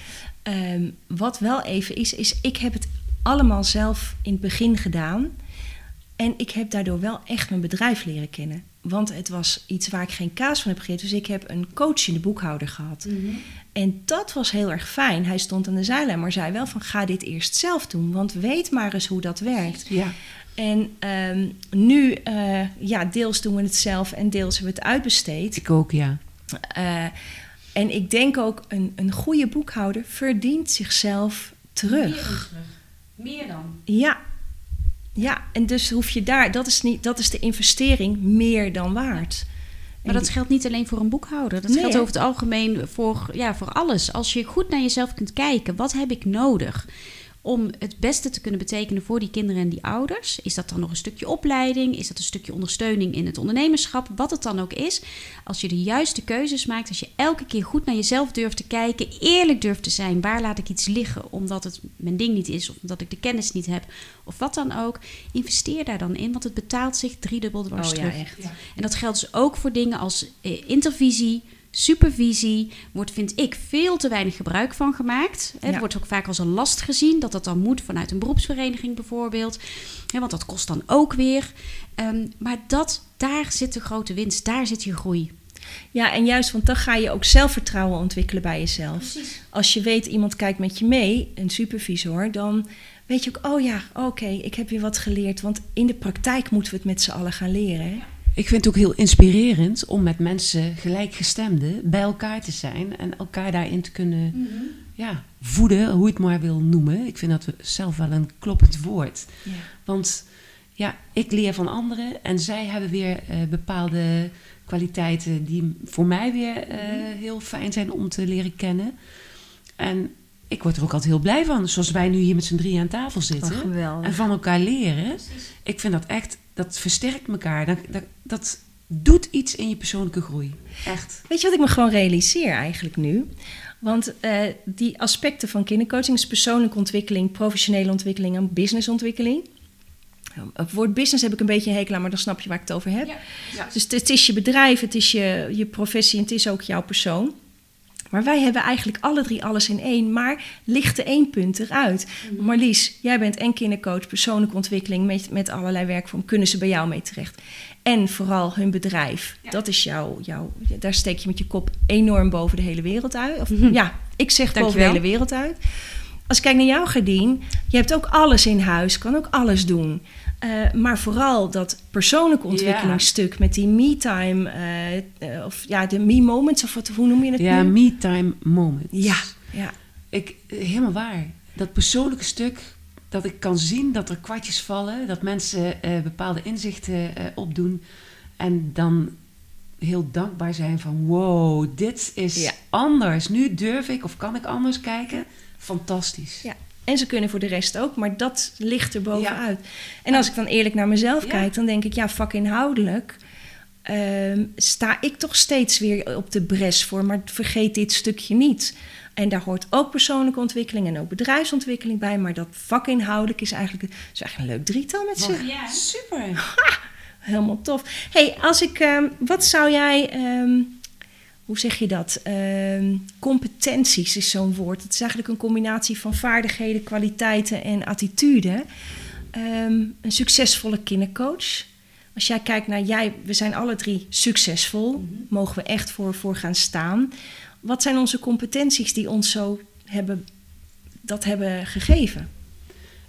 Ehm, wat wel even is, is ik heb het allemaal zelf in het begin gedaan. En ik heb daardoor wel echt mijn bedrijf leren kennen. Want het was iets waar ik geen kaas van heb gegeten. Dus ik heb een coachende boekhouder gehad. En dat was heel erg fijn. Hij stond aan de zijlijn, maar zei wel van ga dit eerst zelf doen. Want weet maar eens hoe dat werkt. Ja. En ehm, nu, eh, ja, deels doen we het zelf en deels hebben we het uitbesteed. Ik ook, ja. Eh, en ik denk ook, een, een goede boekhouder verdient zichzelf terug. Meer dan. Ja. Ja, en dus hoef je daar, dat is, niet, dat is de investering meer dan waard. Maar dat geldt niet alleen voor een boekhouder. Dat Nee, geldt over het algemeen voor, ja, voor alles. Als je goed naar jezelf kunt kijken, wat heb ik nodig om het beste te kunnen betekenen voor die kinderen en die ouders. Is dat dan nog een stukje opleiding? Is dat een stukje ondersteuning in het ondernemerschap? Wat het dan ook is. Als je de juiste keuzes maakt, als je elke keer goed naar jezelf durft te kijken, eerlijk durft te zijn, waar laat ik iets liggen omdat het mijn ding niet is of omdat ik de kennis niet heb of wat dan ook, investeer daar dan in, want het betaalt zich driedubbel dwars Oh ja, echt. En dat geldt dus ook voor dingen als eh, intervisie, supervisie. Wordt, vind ik, veel te weinig gebruik van gemaakt. Ja. Er wordt ook vaak als een last gezien dat dat dan moet vanuit een beroepsvereniging bijvoorbeeld. Hè, want dat kost dan ook weer. Ehm, maar dat, daar zit de grote winst, daar zit je groei. Ja, en juist, want dan ga je ook zelfvertrouwen ontwikkelen bij jezelf. Als je weet, iemand kijkt met je mee, een supervisor, dan weet je ook, oh ja, oké, ik heb weer wat geleerd. Want in de praktijk moeten we het met z'n allen gaan leren. Hè? Ik vind het ook heel inspirerend om met mensen gelijkgestemden bij elkaar te zijn en elkaar daarin te kunnen ja, voeden, hoe je het maar wil noemen. Ik vind dat zelf wel een kloppend woord. Ja. Want ja, ik leer van anderen en zij hebben weer eh, bepaalde kwaliteiten die voor mij weer eh, heel fijn zijn om te leren kennen. En ik word er ook altijd heel blij van, zoals wij nu hier met z'n drieën aan tafel zitten. Oh, geweldig. En van elkaar leren. Ik vind dat echt, dat versterkt elkaar. Dat, dat, dat doet iets in je persoonlijke groei. Echt. Weet je wat ik me gewoon realiseer eigenlijk nu? Want eh, die aspecten van kindercoaching is persoonlijke ontwikkeling, professionele ontwikkeling en businessontwikkeling. Het woord business heb ik een beetje een hekel aan, maar dan snap je waar ik het over heb. Ja. Ja. Dus het, het is je bedrijf, het is je, je professie en het is ook jouw persoon. Maar wij hebben eigenlijk alle drie alles in één, maar ligt er één punt eruit. Marlies, jij bent en kindercoach, persoonlijke ontwikkeling met, met allerlei werkvormen. Kunnen ze bij jou mee terecht? En vooral hun bedrijf. Ja. Dat is jouw, jouw, daar steek je met je kop enorm boven de hele wereld uit. Of, Mhm. Ja, ik zeg boven de hele wereld uit. Als ik kijk naar jou, Gerdien, je hebt ook alles in huis, kan ook alles doen. Eh, maar vooral dat persoonlijke ontwikkelingsstuk met die me-time, eh, eh, of ja, de me-moments, of wat, hoe noem je het Ja, me-time moments. Ja, ja. Ik, helemaal waar. Dat persoonlijke stuk, dat ik kan zien dat er kwartjes vallen, dat mensen bepaalde inzichten opdoen en dan heel dankbaar zijn van wow, dit is Ja. anders. Nu durf ik of kan ik anders kijken. Fantastisch. Ja. En ze kunnen voor de rest ook, maar dat ligt er bovenuit. En als ik dan eerlijk naar mezelf Ja. kijk, dan denk ik, ja, vakinhoudelijk ehm, sta ik toch steeds weer op de bres voor, maar vergeet dit stukje niet. En daar hoort ook persoonlijke ontwikkeling en ook bedrijfsontwikkeling bij, maar dat vakinhoudelijk is eigenlijk, is eigenlijk een leuk drietal met z'n Ja. Super. Helemaal tof. hey, als ik, ehm, wat zou jij, ehm, hoe zeg je dat? Ehm, competenties is zo'n woord. Het is eigenlijk een combinatie van vaardigheden, kwaliteiten en attitude. Ehm, een succesvolle kindercoach. Als jij kijkt naar jij, we zijn alle drie succesvol, mogen we echt voor, voor gaan staan. Wat zijn onze competenties die ons zo hebben, dat hebben gegeven?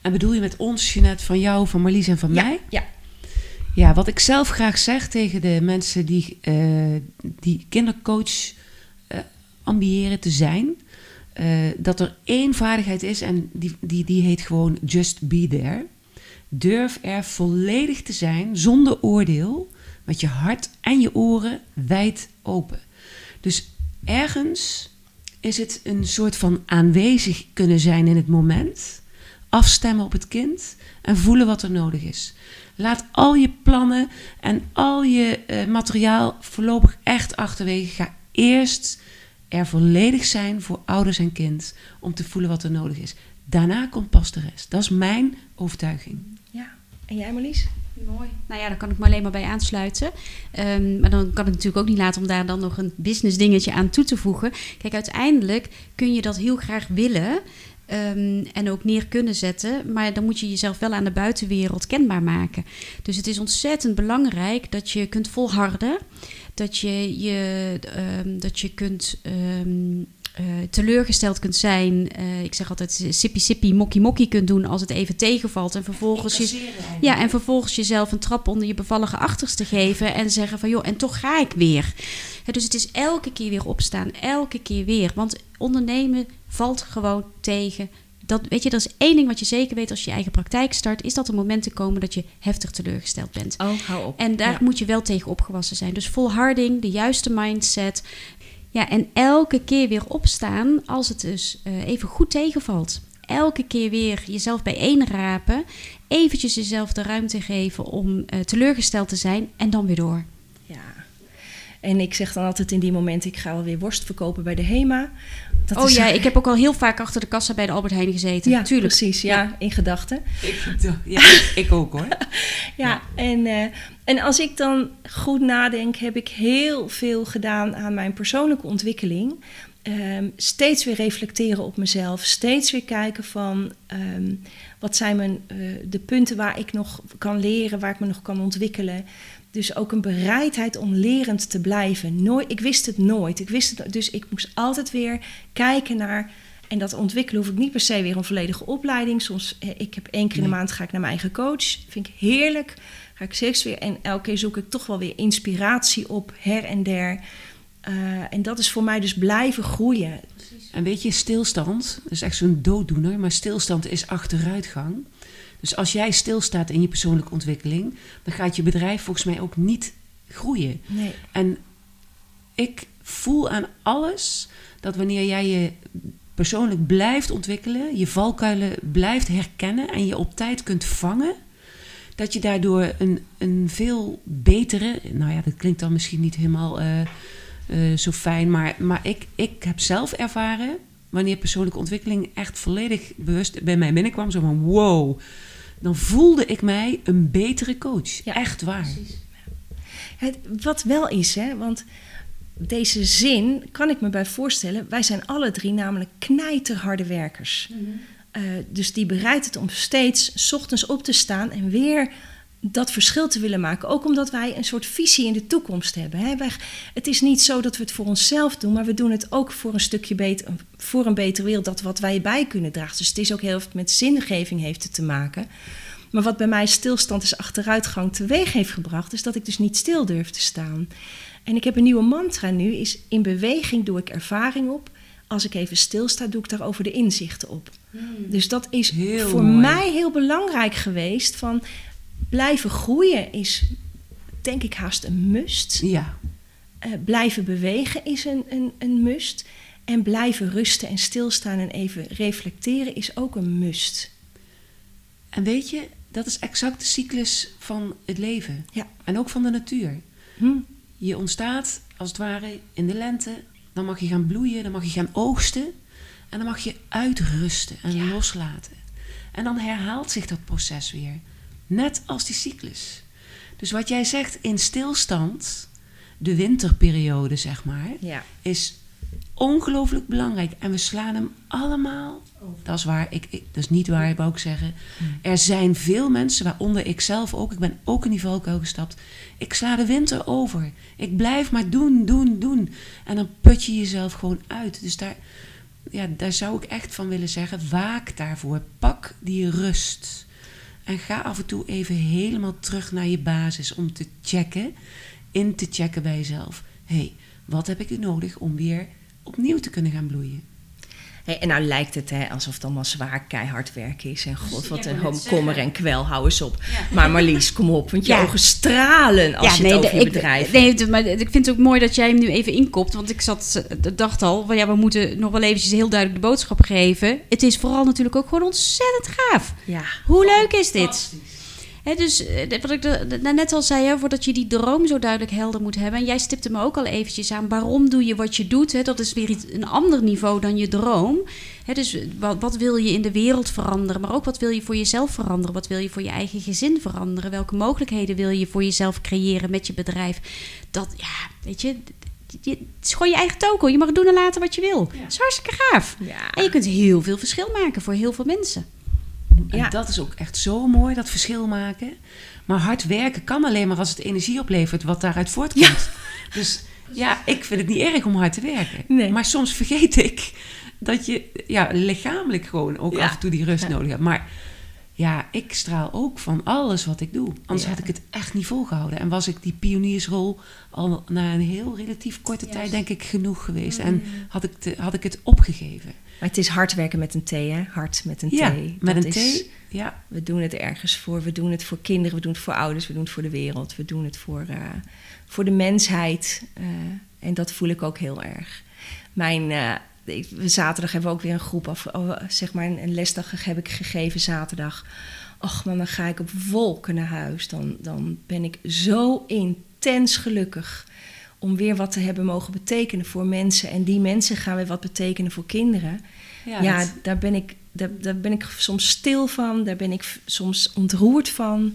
En bedoel je met ons, Jeanette, van jou, van Marlies en van Ja, mij? ja. Ja, wat ik zelf graag zeg tegen de mensen die, eh, die kindercoach eh, ambiëren te zijn, eh, dat er één vaardigheid is en die, die, die heet gewoon just be there. Durf er volledig te zijn, zonder oordeel, met je hart en je oren wijd open. Dus ergens is het een soort van aanwezig kunnen zijn in het moment, afstemmen op het kind en voelen wat er nodig is. Laat al je plannen en al je eh, materiaal voorlopig echt achterwege. Ga eerst er volledig zijn voor ouders en kind om te voelen wat er nodig is. Daarna komt pas de rest. Dat is mijn overtuiging. ja. En jij Marlies? Mooi. Nou ja, daar kan ik me alleen maar bij aansluiten. Ehm, maar dan kan ik natuurlijk ook niet laten om daar dan nog een business dingetje aan toe te voegen. Kijk, uiteindelijk kun je dat heel graag willen. Ehm, en ook neer kunnen zetten. Maar dan moet je jezelf wel aan de buitenwereld kenbaar maken. Dus het is ontzettend belangrijk dat je kunt volharden. Dat je, je, ehm, dat je kunt ehm, eh, teleurgesteld kunt zijn. Eh, ik zeg altijd sippy sippy mokkie mokkie kunt doen als het even tegenvalt. En vervolgens je, ja, en vervolgens jezelf een trap onder je bevallige achterste geven en zeggen van joh, en toch ga ik weer. Dus het is elke keer weer opstaan, elke keer weer. Want ondernemen valt gewoon tegen. Dat, weet je, dat is één ding wat je zeker weet als je je eigen praktijk start, is dat er momenten komen dat je heftig teleurgesteld bent. Oh, hou op. En daar Ja. moet je wel tegen opgewassen zijn. Dus volharding, de juiste mindset. Ja, en elke keer weer opstaan als het dus eh, even goed tegenvalt. elke keer weer jezelf bijeenrapen. Eventjes jezelf de ruimte geven om uh, teleurgesteld te zijn en dan weer door. En ik zeg dan altijd in die momenten, ik ga wel weer worst verkopen bij de HEMA. Dat oh ja, ik heb ook al heel vaak achter de kassa bij de Albert Heijn gezeten. Ja, Tuurlijk. precies. Ja, in gedachten. Ja, ik ook hoor. ja, En, uh, en als ik dan goed nadenk, heb ik heel veel gedaan aan mijn persoonlijke ontwikkeling. Um, steeds weer reflecteren op mezelf. Steeds weer kijken van um, wat zijn mijn, uh, de punten waar ik nog kan leren, waar ik me nog kan ontwikkelen. Dus ook een bereidheid om lerend te blijven. Nooit, ik wist het nooit. Ik wist het, dus ik moest altijd weer kijken naar. En dat ontwikkelen hoef ik niet per se weer een volledige opleiding. Soms, eh, ik heb één keer in de maand ga ik naar mijn eigen coach. Vind ik heerlijk. Ga ik steeds weer. En elke keer zoek ik toch wel weer inspiratie op, her en der. Uh, en dat is voor mij dus blijven groeien. En weet je, stilstand, dat is echt zo'n dooddoener, maar stilstand is achteruitgang. Dus als jij stilstaat in je persoonlijke ontwikkeling, dan gaat je bedrijf volgens mij ook niet groeien. Nee. En ik voel aan alles dat wanneer jij je persoonlijk blijft ontwikkelen, je valkuilen blijft herkennen en je op tijd kunt vangen, dat je daardoor een, een veel betere, nou ja, dat klinkt dan misschien niet helemaal uh, uh, zo fijn, maar, maar ik, ik heb zelf ervaren wanneer persoonlijke ontwikkeling echt volledig bewust bij mij binnenkwam, zo van wow, dan voelde ik mij een betere coach. Ja, Echt waar. Precies. Het, wat wel is, hè, want deze zin kan ik me bij voorstellen. Wij zijn alle drie namelijk knijterharde werkers. Mm dus die bereid het om steeds ochtends op te staan en weer dat verschil te willen maken. Ook omdat wij een soort visie in de toekomst hebben. Hè? Wij, het is niet zo dat we het voor onszelf doen, maar we doen het ook voor een stukje beter, voor een betere wereld, dat wat wij bij kunnen dragen. Dus het is ook heel veel met zingeving heeft het te maken. Maar wat bij mij stilstand is achteruitgang teweeg heeft gebracht, is dat ik dus niet stil durf te staan. En ik heb een nieuwe mantra nu, is in beweging doe ik ervaring op. Als ik even stilsta, doe ik daarover de inzichten op. Hmm. Dus dat is voor mij heel belangrijk geweest. Van blijven groeien is denk ik haast een must. Ja. Uh, blijven bewegen is een, een, een must. En blijven rusten en stilstaan en even reflecteren is ook een must. En weet je, dat is exact de cyclus van het leven. Ja. En ook van de natuur. Hm. Je ontstaat als het ware in de lente. Dan mag je gaan bloeien, dan mag je gaan oogsten. En dan mag je uitrusten en loslaten. En dan herhaalt zich dat proces weer. Net als die cyclus. Dus wat jij zegt in stilstand, de winterperiode zeg maar, ja. is ongelooflijk belangrijk. En we slaan hem allemaal. Dat is waar. Ik, dat is niet waar, wou ik zeggen. Hmm. Er zijn veel mensen, waaronder ik zelf ook. Ik ben ook in die valkuil gestapt. Ik sla de winter over. Ik blijf maar doen, doen, doen. En dan put je jezelf gewoon uit. Dus daar, ja, daar zou ik echt van willen zeggen: waak daarvoor. Pak die rust. En ga af en toe even helemaal terug naar je basis om te checken, in te checken bij jezelf. Hey, wat heb ik nodig om weer opnieuw te kunnen gaan bloeien? Hey, en nou lijkt het hè, alsof het allemaal zwaar keihard werken is. En god, wat een kommer en kwel, hou eens op. Maar Marlies, kom op, want je ja. ogen stralen als je nee, het over je bedrijf Nee, maar ik vind het ook mooi dat jij hem nu even inkopt. Want ik zat, dacht al, well, ja, we moeten nog wel eventjes heel duidelijk de boodschap geven. Het is vooral natuurlijk ook gewoon ontzettend gaaf. Ja. Hoe leuk is dit? Dus eh, wat ik net al zei, hè, voordat je die droom zo duidelijk helder moet hebben. En jij stipte me ook al eventjes aan, waarom doe je wat je doet? Hè? Dat is weer iets, een ander niveau dan je droom. Dus wat, wat, wil je in de wereld veranderen? Maar ook wat wil je voor jezelf veranderen? Wat wil je voor je eigen gezin veranderen? Welke mogelijkheden wil je voor jezelf creëren met je bedrijf? Dat, ja, weet je, het is gewoon je eigen toko. Je mag doen en laten wat je wil. Dat is hartstikke gaaf. Ja. En je kunt heel veel verschil maken voor heel veel mensen. En ja. dat is ook echt zo mooi, dat verschil maken. Maar hard werken kan alleen maar als het energie oplevert wat daaruit voortkomt. Dus ja, ik vind het niet erg om hard te werken. Nee. Maar soms vergeet ik dat je ja, lichamelijk gewoon ook af en toe die rust nodig hebt. Maar ja, ik straal ook van alles wat ik doe. Anders had ik het echt niet volgehouden. En was ik die pioniersrol al na een heel relatief korte tijd, denk ik, genoeg geweest. En mm. had ik, had ik het opgegeven. Maar het is hard werken met een T, hè? Hard met een T. Ja, met een T. Ja. We doen het ergens voor. We doen het voor kinderen, we doen het voor ouders, we doen het voor de wereld. We doen het voor, uh, voor de mensheid. Uh, en dat voel ik ook heel erg. Mijn uh, zaterdag hebben we ook weer een groep af, oh, zeg maar een, een lesdag heb ik gegeven zaterdag. Och man, dan ga ik op wolken naar huis. Dan, dan ben ik zo intens gelukkig om weer wat te hebben mogen betekenen voor mensen. En die mensen gaan weer wat betekenen voor kinderen. Ja, ja daar, ben ik, daar, daar ben ik soms stil van. Daar ben ik soms ontroerd van.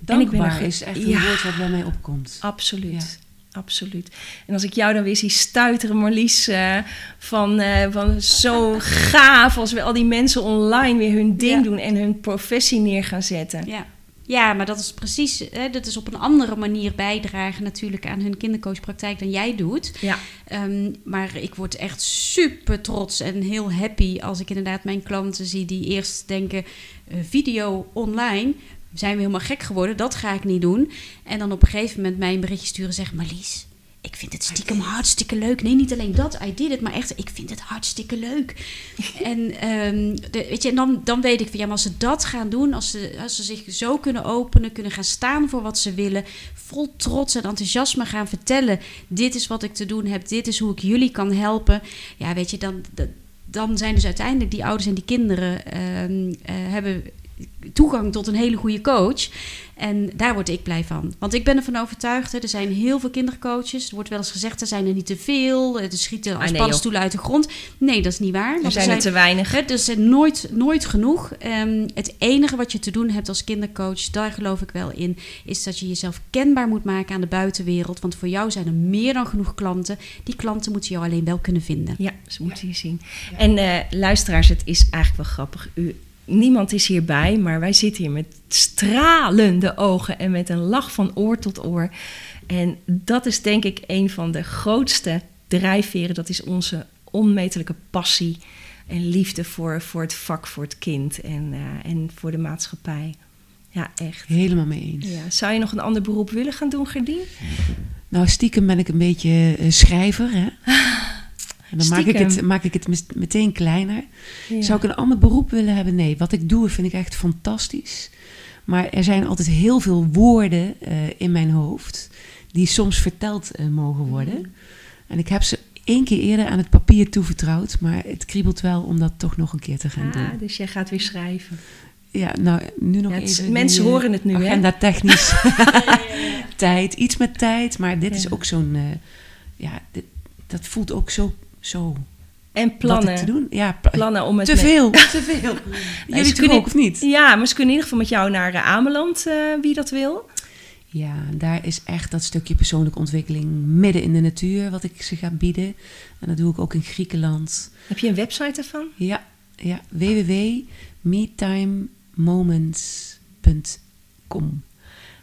Dankbaar en ik ben is echt een woord wat bij mij opkomt. Absoluut absoluut. En als ik jou dan weer zie stuiteren, Marlies, uh, van, uh, van zo gaaf als we al die mensen online weer hun ding doen en hun professie neer gaan zetten. Ja. Ja, maar dat is precies, hè, dat is op een andere manier bijdragen natuurlijk aan hun kindercoachpraktijk dan jij doet. Ja. Um, maar ik word echt super trots en heel happy als ik inderdaad mijn klanten zie die eerst denken, uh, video online, zijn we helemaal gek geworden, dat ga ik niet doen. En dan op een gegeven moment mij een berichtje sturen en zeggen, Marlies, ik vind het stiekem hartstikke leuk. Nee, niet alleen dat, I did it, maar echt, ik vind het hartstikke leuk. en um, de, weet je, en dan, dan weet ik van ja, maar als ze dat gaan doen, als ze, als ze zich zo kunnen openen, kunnen gaan staan voor wat ze willen, vol trots en enthousiasme gaan vertellen: dit is wat ik te doen heb, dit is hoe ik jullie kan helpen. Ja, weet je, dan. dan zijn dus uiteindelijk die ouders en die kinderen uh, uh, hebben toegang tot een hele goede coach. En daar word ik blij van. Want ik ben ervan overtuigd, hè, er zijn heel veel kindercoaches. Er wordt wel eens gezegd, er zijn er niet te veel. Er schieten als ah, nee, paddenstoelen uit de grond. Nee, dat is niet waar. Er zijn er, te weinig. Er zijn nooit, nooit genoeg. Um, het enige wat je te doen hebt als kindercoach, daar geloof ik wel in... is dat je jezelf kenbaar moet maken aan de buitenwereld. Want voor jou zijn er meer dan genoeg klanten. Die klanten moeten jou alleen wel kunnen vinden. Ja, ze moeten je zien. En uh, luisteraars, het is eigenlijk wel grappig. U niemand is hierbij, maar wij zitten hier met stralende ogen en met een lach van oor tot oor. En dat is denk ik een van de grootste drijfveren. Dat is onze onmetelijke passie en liefde voor, voor het vak, voor het kind en, uh, en voor de maatschappij. Ja, echt. Helemaal mee eens. Ja. Zou je nog een ander beroep willen gaan doen, Gerdien? Nou, stiekem ben ik een beetje uh, schrijver. Hè? En dan maak ik, het, maak ik het meteen kleiner. Zou ik een ander beroep willen hebben? Nee. Wat ik doe vind ik echt fantastisch. Maar er zijn altijd heel veel woorden uh, in mijn hoofd die soms verteld uh, mogen worden. Mm. En ik heb ze één keer eerder aan het papier toevertrouwd, maar het kriebelt wel om dat toch nog een keer te gaan ah, doen. Dus jij gaat weer schrijven. Ja, nou, nu nog even. Mensen die, horen het nu, agenda hè? technisch. tijd, iets met tijd, maar dit is ook zo'n. Uh, ja, dit, dat voelt ook zo zo. En plannen. te doen. Ja, plannen om het te veel. te veel. Jullie kunnen ook of niet? Ja, maar ze kunnen in ieder geval met jou naar uh, Ameland, uh, wie dat wil. Ja, daar is echt dat stukje persoonlijke ontwikkeling midden in de natuur wat ik ze ga bieden. En dat doe ik ook in Griekenland. Heb je een website ervan? Ja, ja www.metimemoments.com.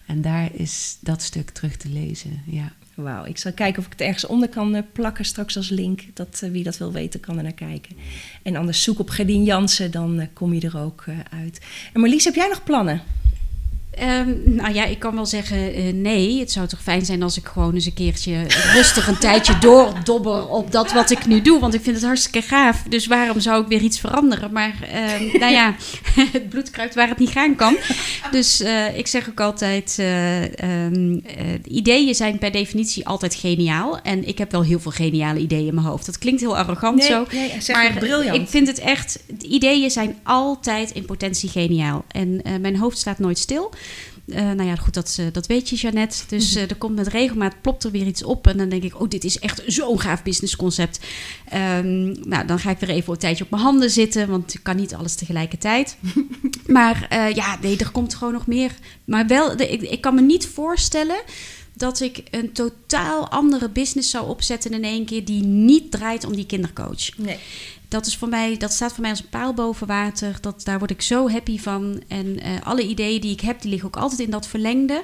En daar is dat stuk terug te lezen. Ja. Wauw, ik zal kijken of ik het ergens onder kan eh, plakken straks als link. Dat, uh, wie dat wil weten kan er naar kijken. En anders zoek op Gerdien Jansen, dan uh, kom je er ook uit. En Marlies, heb jij nog plannen? Um, nou ja, ik kan wel zeggen uh, nee. Het zou toch fijn zijn als ik gewoon eens een keertje rustig een tijdje doordobber op dat wat ik nu doe. Want ik vind het hartstikke gaaf. Dus waarom zou ik weer iets veranderen? Maar uh, nou ja, het bloed kruipt waar het niet gaan kan. Dus uh, ik zeg ook altijd, um, ideeën zijn per definitie altijd geniaal. En ik heb wel heel veel geniale ideeën in mijn hoofd. Dat klinkt heel arrogant nee, zo. Nee, zeg maar briljant. ik vind het echt, ideeën zijn altijd in potentie geniaal. En mijn hoofd staat nooit stil. Uh, nou ja, goed, dat, uh, dat weet je, Jeannette. Dus uh, er komt met regelmaat, plopt er weer iets op. En dan denk ik, oh, dit is echt zo'n gaaf businessconcept. Um, nou, dan ga ik weer even een tijdje op mijn handen zitten. Want ik kan niet alles tegelijkertijd. maar ja, nee, er komt gewoon nog meer. Maar wel, de, ik, ik kan me niet voorstellen dat ik een totaal andere business zou opzetten in één keer die niet draait om die kindercoach. Nee dat, is voor mij, dat staat voor mij als een paal boven water. Dat, daar word ik zo happy van. En uh, alle ideeën die ik heb, die liggen ook altijd in dat verlengde.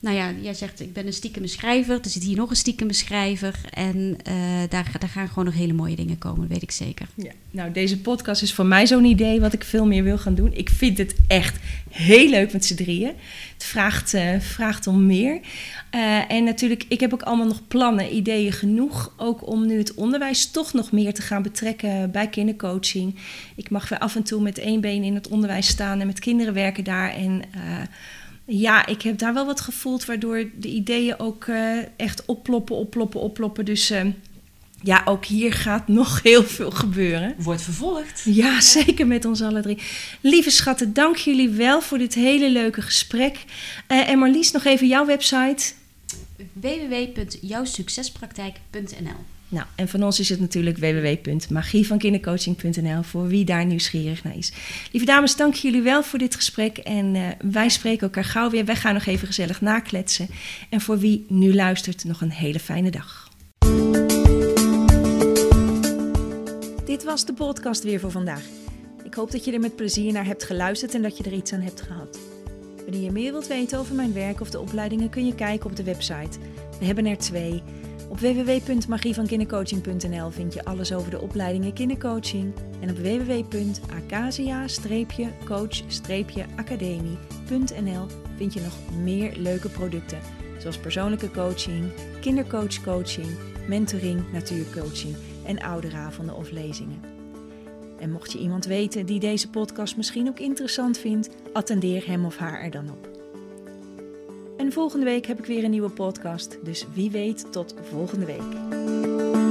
Nou ja, jij zegt, ik ben een stiekeme schrijver. Er zit hier nog een stiekeme schrijver. En uh, daar, daar gaan gewoon nog hele mooie dingen komen, weet ik zeker. Ja, nou, deze podcast is voor mij zo'n idee wat ik veel meer wil gaan doen. Ik vind het echt heel leuk met z'n drieën. Het vraagt, uh, vraagt om meer. Uh, en natuurlijk, ik heb ook allemaal nog plannen, ideeën genoeg. Ook om nu het onderwijs toch nog meer te gaan betrekken bij kindercoaching. Ik mag weer af en toe met één been in het onderwijs staan en met kinderen werken daar. En ja, ik heb daar wel wat gevoeld, waardoor de ideeën ook uh, echt opploppen, opploppen, opploppen. Dus uh, ja, ook hier gaat nog heel veel gebeuren. Wordt vervolgd. Ja, zeker met ons alle drie. Lieve schatten, dank jullie wel voor dit hele leuke gesprek. Uh, en Marlies, nog even jouw website. www.jouwsuccespraktijk.nl nou, en van ons is het natuurlijk www.magievankindercoaching.nl voor wie daar nieuwsgierig naar is. Lieve dames, dank jullie wel voor dit gesprek. En uh, wij spreken elkaar gauw weer. Wij gaan nog even gezellig nakletsen. En voor wie nu luistert, nog een hele fijne dag. Dit was de podcast weer voor vandaag. Ik hoop dat je er met plezier naar hebt geluisterd en dat je er iets aan hebt gehad. Wanneer je meer wilt weten over mijn werk of de opleidingen, kun je kijken op de website. We hebben er twee. Op www.magievankindercoaching.nl vind je alles over de opleidingen kindercoaching. En op www.acasia-coach-academie.nl vind je nog meer leuke producten. Zoals persoonlijke coaching, kindercoachcoaching, mentoring, natuurcoaching en ouderavonden of lezingen. En mocht je iemand weten die deze podcast misschien ook interessant vindt, attendeer hem of haar er dan op. En volgende week heb ik weer een nieuwe podcast, dus wie weet tot volgende week.